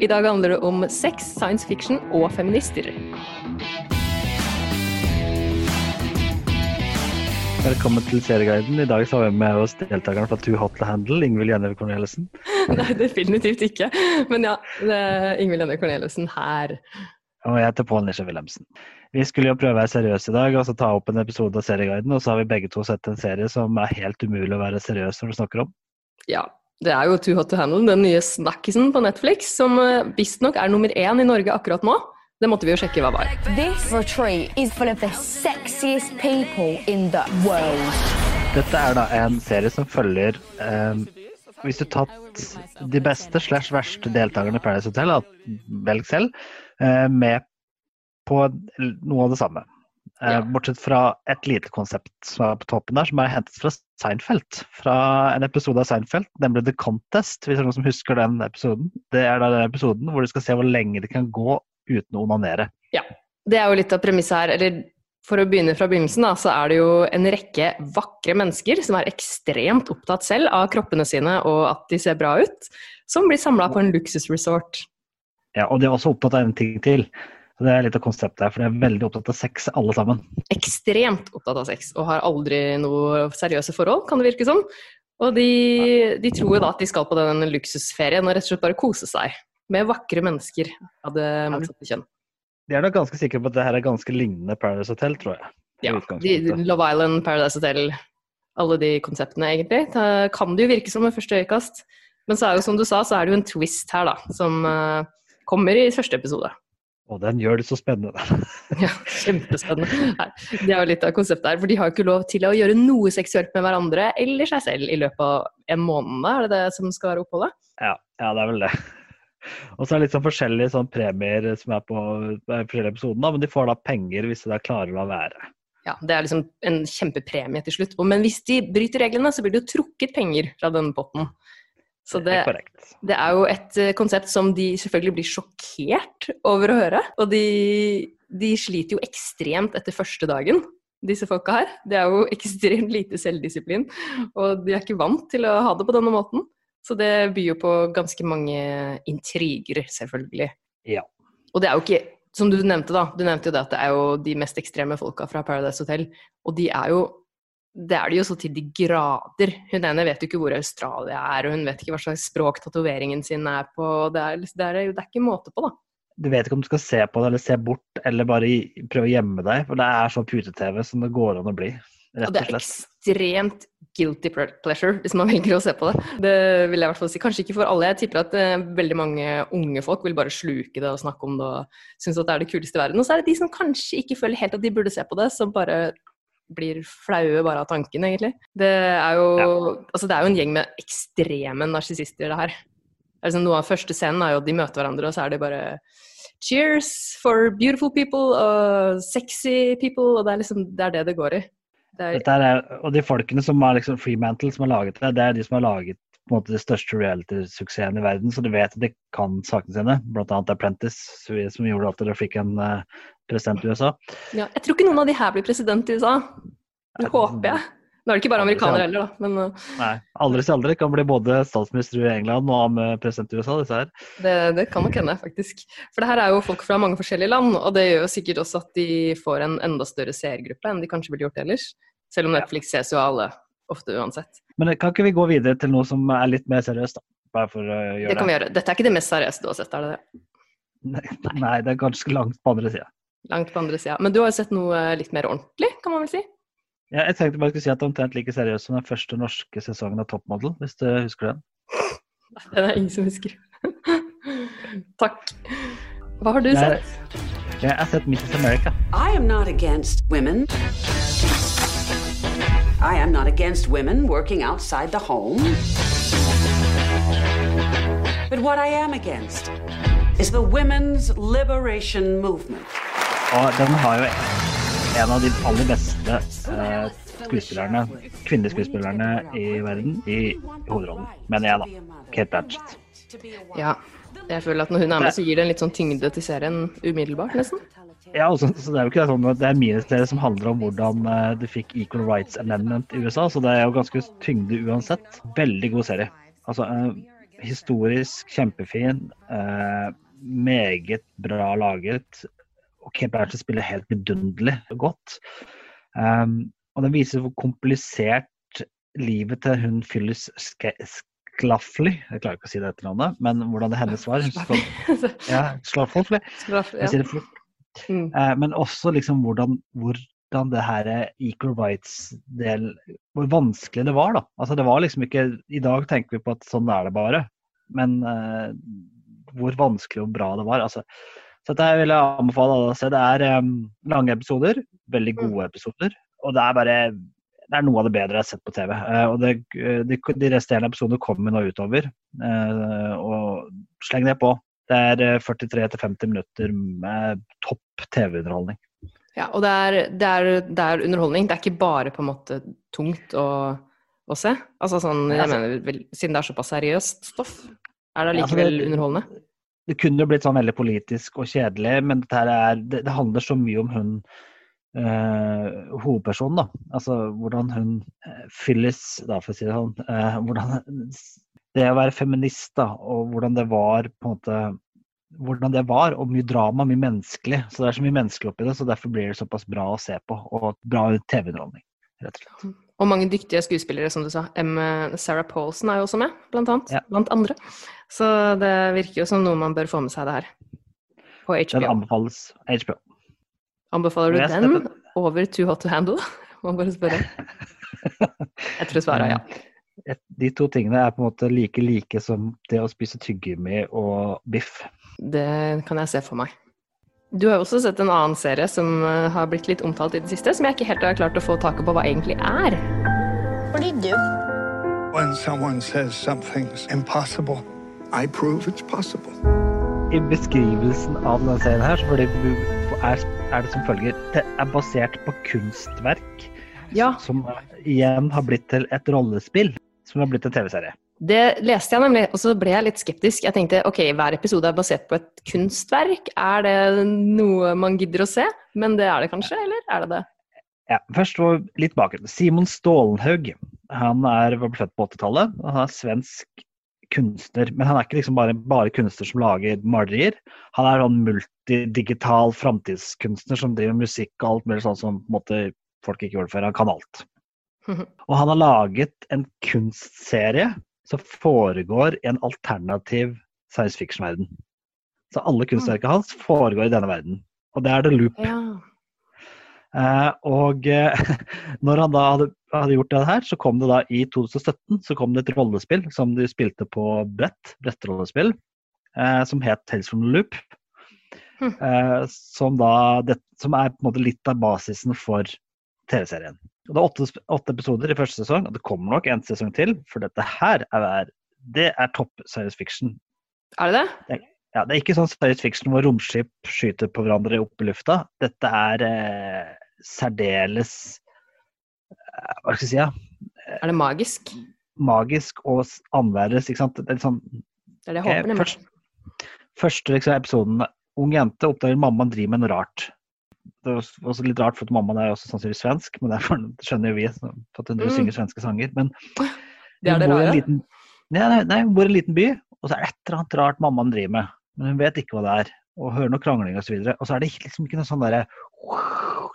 I dag handler det om sex, science fiction og feminister. Velkommen til Serieguiden. I dag så har vi med oss deltakeren fra Too Hot to Handle, Ingvild Jennev Corneliussen. Nei, definitivt ikke. Men ja, Ingvild Jenny Corneliussen her. Og jeg heter Pål Nisje Wilhelmsen. Vi skulle jo prøve å være seriøse i dag og så ta opp en episode av Serieguiden, og så har vi begge to sett en serie som er helt umulig å være seriøs når du snakker om. Ja, det er jo Too Hot to Handle, den nye snakkisen på Netflix, som eh, visstnok er nummer én i Norge akkurat nå. Det måtte vi jo sjekke hva var. This retreat is full of the sexiest people in the world. Dette er da en serie som følger um, Hvis du tatt de beste slash verste deltakerne i Paradise Hotel, velg selv, uh, med på noe av det samme. Eh, Ja. Bortsett fra et lite konsept som er på toppen der, som er hentet fra Seinfeld. Fra en episode av Seinfeld, nemlig The Contest, hvis det er noen som husker den episoden. Det er da den episoden hvor du skal se hvor lenge det kan gå uten å onanere. Ja, Det er jo litt av premisset her. Eller for å begynne fra begynnelsen, da, så er det jo en rekke vakre mennesker som er ekstremt opptatt selv av kroppene sine og at de ser bra ut, som blir samla på en luksusresort. Ja, og de er også opptatt av en ting til. Så Det er litt av konseptet her, for de er veldig opptatt av sex alle sammen. ekstremt opptatt av sex og har aldri noe seriøse forhold, kan det virke som. Og de, de tror jo da at de skal på den luksusferien og rett og slett bare kose seg med vakre mennesker av det motsatte kjønn. De er nok ganske sikre på at det her er ganske lignende Paradise Hotel, tror jeg. Ja, de. Love Island, Paradise Hotel, alle de konseptene egentlig. Da kan det jo virke som ved første øyekast. Men så er jo som du sa, så er det jo en twist her, da, som eh, kommer i første episode. Og den gjør det så spennende. Ja, kjempespennende. Nei, Det er jo litt av konseptet her, for de har jo ikke lov til å gjøre noe seksuelt med hverandre eller seg selv i løpet av en måned. Er det det som skal være oppholdet? Ja, ja, det er vel det. Og så er det litt sånn forskjellige sånn premier som er på på forskjellige episoder, men de får da penger hvis de da klarer å la være. Ja, Det er liksom en kjempepremie til slutt. Men hvis de bryter reglene, så blir det jo trukket penger fra denne potten. Så Det det, er jo et eh, konsept som de selvfølgelig blir sjokkert over å høre. Og de, de sliter jo ekstremt etter første dagen, disse folka her. Det er jo ekstremt lite selvdisiplin, og de er ikke vant til å ha det på denne måten. Så det byr jo på ganske mange intriger, selvfølgelig. Ja. Og det er jo ikke Som du nevnte, da. Du nevnte jo det at det er jo de mest ekstreme folka fra Paradise Hotel. Og de er jo Det er det jo så til de grader. Hun ene vet jo ikke hvor Australia er, og hun vet ikke hva slags språk tatoveringen sin er på. Det er, det er, det er ikke måte på, da. Du vet ikke om du skal se på det eller se bort, eller bare prøve å gjemme deg, for det er så pute-TV som det går an å bli. Og Rett det er ekstremt guilty pleasure hvis man velger å se på det. Det vil jeg i hvert fall si. Kanskje ikke for alle. Jeg tipper at eh, veldig mange unge folk vil bare sluke det og snakke om det og synes at det er det kuleste i verden. Og så er det de som kanskje ikke føler helt at de burde se på det, som bare blir flaue bare av tanken, egentlig. Det er jo, altså det er jo en gjeng med ekstreme narsissister, det her. Det er liksom, noe av første scenen er jo at de møter hverandre, og så er det bare Cheers for beautiful people og sexy people, og det er liksom det er det det går i. Det er, er, og de folkene som har liksom Freemantle som har laget det, det er de som har laget på en måte de største reality-suksessene i verden, så de vet at de kan sakene sine. Blant annet Apprentice, som gjorde at dere fikk en eh, president i USA. Ja, jeg tror ikke noen av de her blir president i USA. Det håper jeg. Nå er det ikke bare amerikanere heller, da. Men uh, Nei, aldri si aldri. Kan bli både statsminister i England og president i USA, disse her. det, det kan nok hende, faktisk. For det her er jo folk fra mange forskjellige land, og det gjør jo sikkert også at de får en enda større seergruppe enn de kanskje ville gjort ellers. Selv om Netflix ses jo av alle, ofte uansett. Men kan ikke vi gå videre til noe som er litt mer seriøst, da? Bare for å gjøre Det kan vi gjøre. Dette er ikke det mest seriøse du har sett, er det det? Nei, nei, det er ganske langt på andre sida. Langt på andre sida. Men du har jo sett noe litt mer ordentlig, kan man vel si? Ja, jeg tenkte bare jeg skulle si at det er omtrent like seriøst som den første norske sesongen av Toppmodell, hvis du husker den. Det er ingen som husker. Takk. Hva har du Jeg, sett? jeg har sett Mrs. America. I am not against women. I am not against women working outside the home. But what I am against is the women's liberation movement. Og den har jo en av de aller beste eh, skuespillerne, kvinnelige skuespillerne i verden i hovedrollen, mener jeg, da. Kate Blanchett. Ja. Jeg føler at når hun er med, så gir det en litt sånn tyngde til serien umiddelbart, nesten. Ja, også, så Det er jo ikke sånn at det er min serie som handler om hvordan uh, du fikk Equal Rights Amendment i USA, så det er jo ganske tyngde uansett. Veldig god serie. Altså, uh, historisk kjempefin. Uh, meget bra laget. Og Kate Blanchett spiller helt vidunderlig godt. Um, og den viser hvor komplisert livet til hun Phyllis Sk- Jeg klarer ikke å si det etternavnet, men hvordan det hennes var. Ja, Schlafly. Ja. Jeg sier det fort. Mm. Uh, men også liksom hvordan, hvordan det her equal rights-del Hvor vanskelig det var, da. Altså det var liksom ikke I dag tenker vi på at sånn er det bare. Men uh, hvor vanskelig og bra det var. Altså, så dette vil jeg anbefale alle å se. Det er um, lange episoder. Veldig gode episoder. Og det er bare det er noe av det bedre jeg har sett på TV. Uh, og det, de, de resterende episodene kommer nå utover. Uh, og sleng det på. Det er eh, 43-50 minutter med topp TV-underholdning. Ja, og det er, det, er, det er underholdning. Det er ikke bare på en måte tungt å, å se. Altså sånn, jeg altså- mener, vel, Siden det er såpass seriøst stoff, er det Ja, altså, likevel underholdende? Det kunne jo blitt sånn veldig politisk og kjedelig, men er, det, det handler så mye om hun eh, hovedpersonen, da. Altså hvordan hun eh, Phyllis, da, for å si det sånn. eh, hvordan det å være feminist, da, og hvordan det var på en måte hvordan det var, og mye drama, mye menneskelig. Så det er så mye menneskelig oppi det, så derfor blir det såpass bra å se på. Og bra TV-underholdning, rett og slett. Og mange dyktige skuespillere, som du sa. M. Sarah Paulson er jo også med, blant annet. Ja. Blant andre. Så det virker jo som noe man bør få med seg det her. På HBO. Den anbefales HBO. Anbefaler du den over Too Hot to Handle? Må bare spørre. Jeg tror svaret er ja. Et- De to tingene er på en måte like like som det å spise tyggegummi og biff. Det kan jeg se for meg. Du har jo også sett en annen serie som eh, har blitt litt omtalt i det siste, som jeg ikke helt har klart å få taket på hva egentlig er. What do you do? When someone says something's impossible, I prove it's possible. I beskrivelsen av denne serien her, så er, er det som følger Det er basert på kunstverk Ja, som igjen har blitt til et rollespill, som har blitt en TV-serie. Det leste jeg nemlig, og så ble jeg litt skeptisk. Jeg tenkte ok, hver episode er basert på et kunstverk. Er det noe man gidder å se? Men det er det kanskje, eller er det det? Ja, først litt bakgrunn. Simon Stålenhaug han er, født på 80-tallet. Han er svensk kunstner. Men han er ikke liksom bare, bare kunstner som lager malerier. Han er sånn multidigital framtidskunstner som driver musikk og alt mulig sånn som på en måte, folk ikke gjorde før. Han kan alt. Og han har laget en kunstserie som foregår en alternativ science fiction-verden. Så alle kunstverkene hans foregår i denne verden. Og det er The Loop. Ja. Eh, og eh, når han da hadde, hadde gjort det her, så kom det da i 2017 så kom det et rollespill som de spilte på brett, brettrollespill, eh, som het Tales from the Loop. Hm. Eh, som da det, Som er på en måte litt av basisen for TV-serien. Det er åtte, åtte episoder i første sesong, og det kommer nok en sesong til, for dette her er, det er topp science fiction. Er det det? Ja, Det er ikke sånn science fiction hvor romskip skyter på hverandre opp i lufta. Dette er eh, særdeles eh, Hva skal jeg si? Ja? Er det magisk? Magisk og annerledes. ikke sant? Det er sånn, Det er det jeg eh, håper. nemlig. først, første liksom, episoden Ung jente oppdager mammaen driver med noe rart. Det var også- litt rart, for at mammaen er også sannsynligvis svensk, men derfor skjønner vi at hun Mm. synger svenske sanger. Men Det er det hun bor i liten, nei, nei, nei, hun bor i en liten by, og så er det et eller annet rart mammaen driver med. Men hun vet ikke hva det er, og hører noe krangling osv. Og, så og så er det liksom ikke noe sånn derre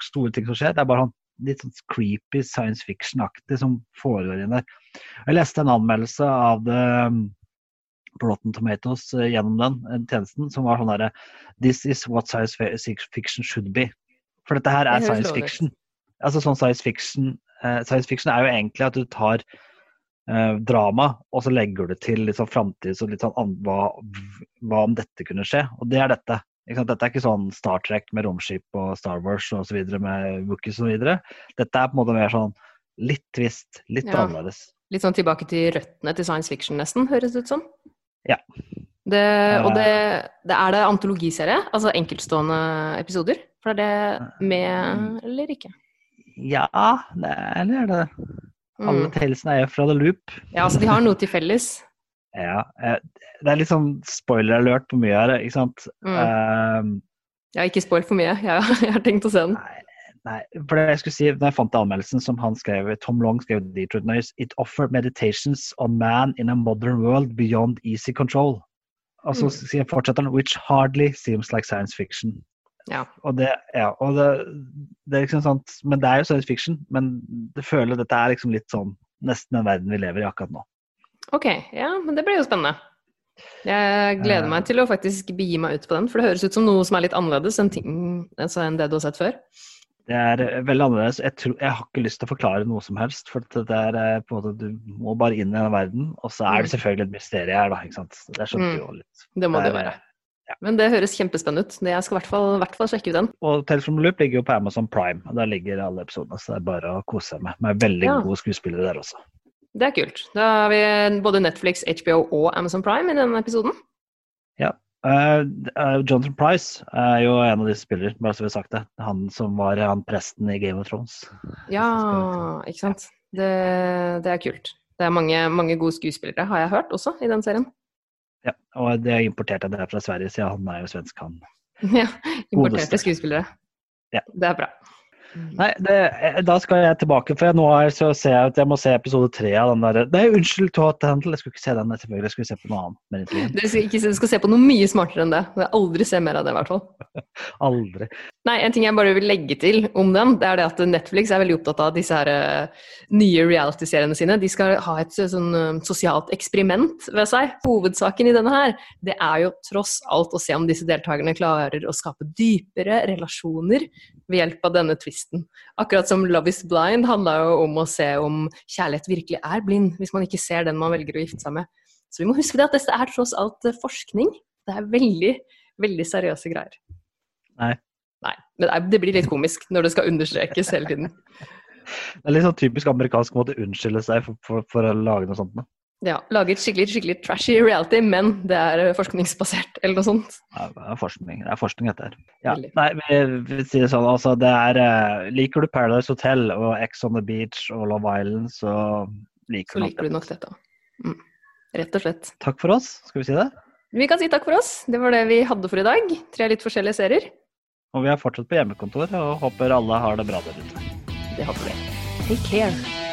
store ting som skjer. Det er bare sånn litt sånn creepy science fiction-aktig som foregår inn der. Jeg leste en anmeldelse av det um, Rotten Tomatoes eh, gjennom den eh, tjenesten, som var sånn derre This is what science fiction should be. For dette her er science fiction. Altså sånn science fiction uh, Science fiction er jo egentlig at du tar uh, drama, og så legger du til litt sånn framtid og litt sånn hva, hva om dette kunne skje? Og det er dette. Ikke sant? Dette er ikke sånn Star Trek med romskip og Star Wars og så videre med Wookies og så videre. Dette er på en måte mer sånn litt twist, litt Ja. annerledes. Litt sånn tilbake til røttene til science fiction, nesten, høres det ut som. Ja. Det, og det, det er det antologiserie, altså enkeltstående episoder? For er det med eller ikke? Ja, det er, eller er det Alle Mm. tellelsene er jo fra The Loop. Ja, altså de har noe til felles. Ja, eh, det er litt sånn spoiler alert på mye her, ikke sant. Mm. Um, Ja, ikke spoil for mye. Jeg, jeg har tenkt å se den. Nei, for det jeg skulle si, når jeg fant anmeldelsen som han skrev, Tom Long skrev Detroit Noise, It offer meditations on man in a modern world beyond easy control. Og så Mm. sier fortsetter han, which hardly seems like science fiction. Ja. Og det, ja, og det, det er liksom sånt, men det er jo science fiction, men det føler dette er liksom litt sånn nesten den verden vi lever i akkurat nå. Ok, ja, men det blir jo spennende. Jeg gleder Eh. meg til å faktisk begi meg ut på den, for det høres ut som noe som er litt annerledes enn, ting, altså enn det du har sett før. Det er eh, veldig annerledes. Jeg, tror, jeg har ikke lyst til å forklare noe som helst. For det er eh, på en måte, du må bare inn i denne verden. Og så er det Mm. selvfølgelig et mysterium her, da. ikke sant? Det skjønte Mm. du jo litt. Det må det være. ja. Men det høres kjempespennende ut. Det- Jeg skal i hvert fall, hvert fall sjekke ut den. Og Tales from Loop ligger jo på Amazon Prime. og Der ligger alle episodene, så det er bare å kose seg med. Med veldig Ja. gode skuespillere der også. Det er kult. Da har vi både Netflix, HBO og Amazon Prime i denne episoden. Uh, uh, Jonathan Price er jo en av disse spillere, bare så vi har sagt det. Han som var han presten i Game of Thrones. Ja, ikke sant. Det, det er kult. Det er mange, mange gode skuespillere, har jeg hørt, også i den serien. Ja, og det er importert en del fra Sverige, siden han er jo svensk, han. Ja, Importerte skuespillere. Ja. Det er bra. Nei, det, eh, da skal jeg tilbake, for nå er, så ser jeg at jeg må se episode tre av den der Nei, unnskyld, Toat Handel, Jeg skulle ikke se den, selvfølgelig. Jeg skulle se på noe annet. Du skal, ikke, se- skal se på noe mye smartere enn det. Jeg aldri se mer av det, i hvert fall. Aldri. Nei, En ting jeg bare vil legge til om den, det er det at Netflix er veldig opptatt av disse her eh, nye reality-seriene sine. De skal ha et eh, sånn eh, sosialt eksperiment ved seg. Hovedsaken i denne her, det er jo tross alt å se om disse deltakerne klarer å skape dypere relasjoner ved hjelp av denne twisten. Akkurat som Love is blind handla jo om å se om kjærlighet virkelig er blind, hvis man ikke ser den man velger å gifte seg med. Så vi må huske det at dette er tross alt forskning. Det er veldig, veldig seriøse greier. Nei. Men det blir litt komisk når det skal understrekes hele tiden. Det er litt sånn typisk amerikansk måte å unnskylde seg for, for, for å lage noe sånt. med. Ja, Lage et skikkelig, skikkelig trashy reality, men det er eh, forskningsbasert, eller noe sånt. Ja, det er forskning, det er forskning dette her. Ja, nei, vi, vi sier det sånn, altså det er eh, Liker du Paradise Hotel og Ex on the Beach og Love Island, så liker Så du nok liker du nok dette. Mm. Rett og slett. Takk for oss, skal vi si det? Vi kan si takk for oss. Det var det vi hadde for i dag. Tre litt forskjellige serier. Og vi er fortsatt på hjemmekontor og håper alle har det bra der ute. Det håper vi. Take care.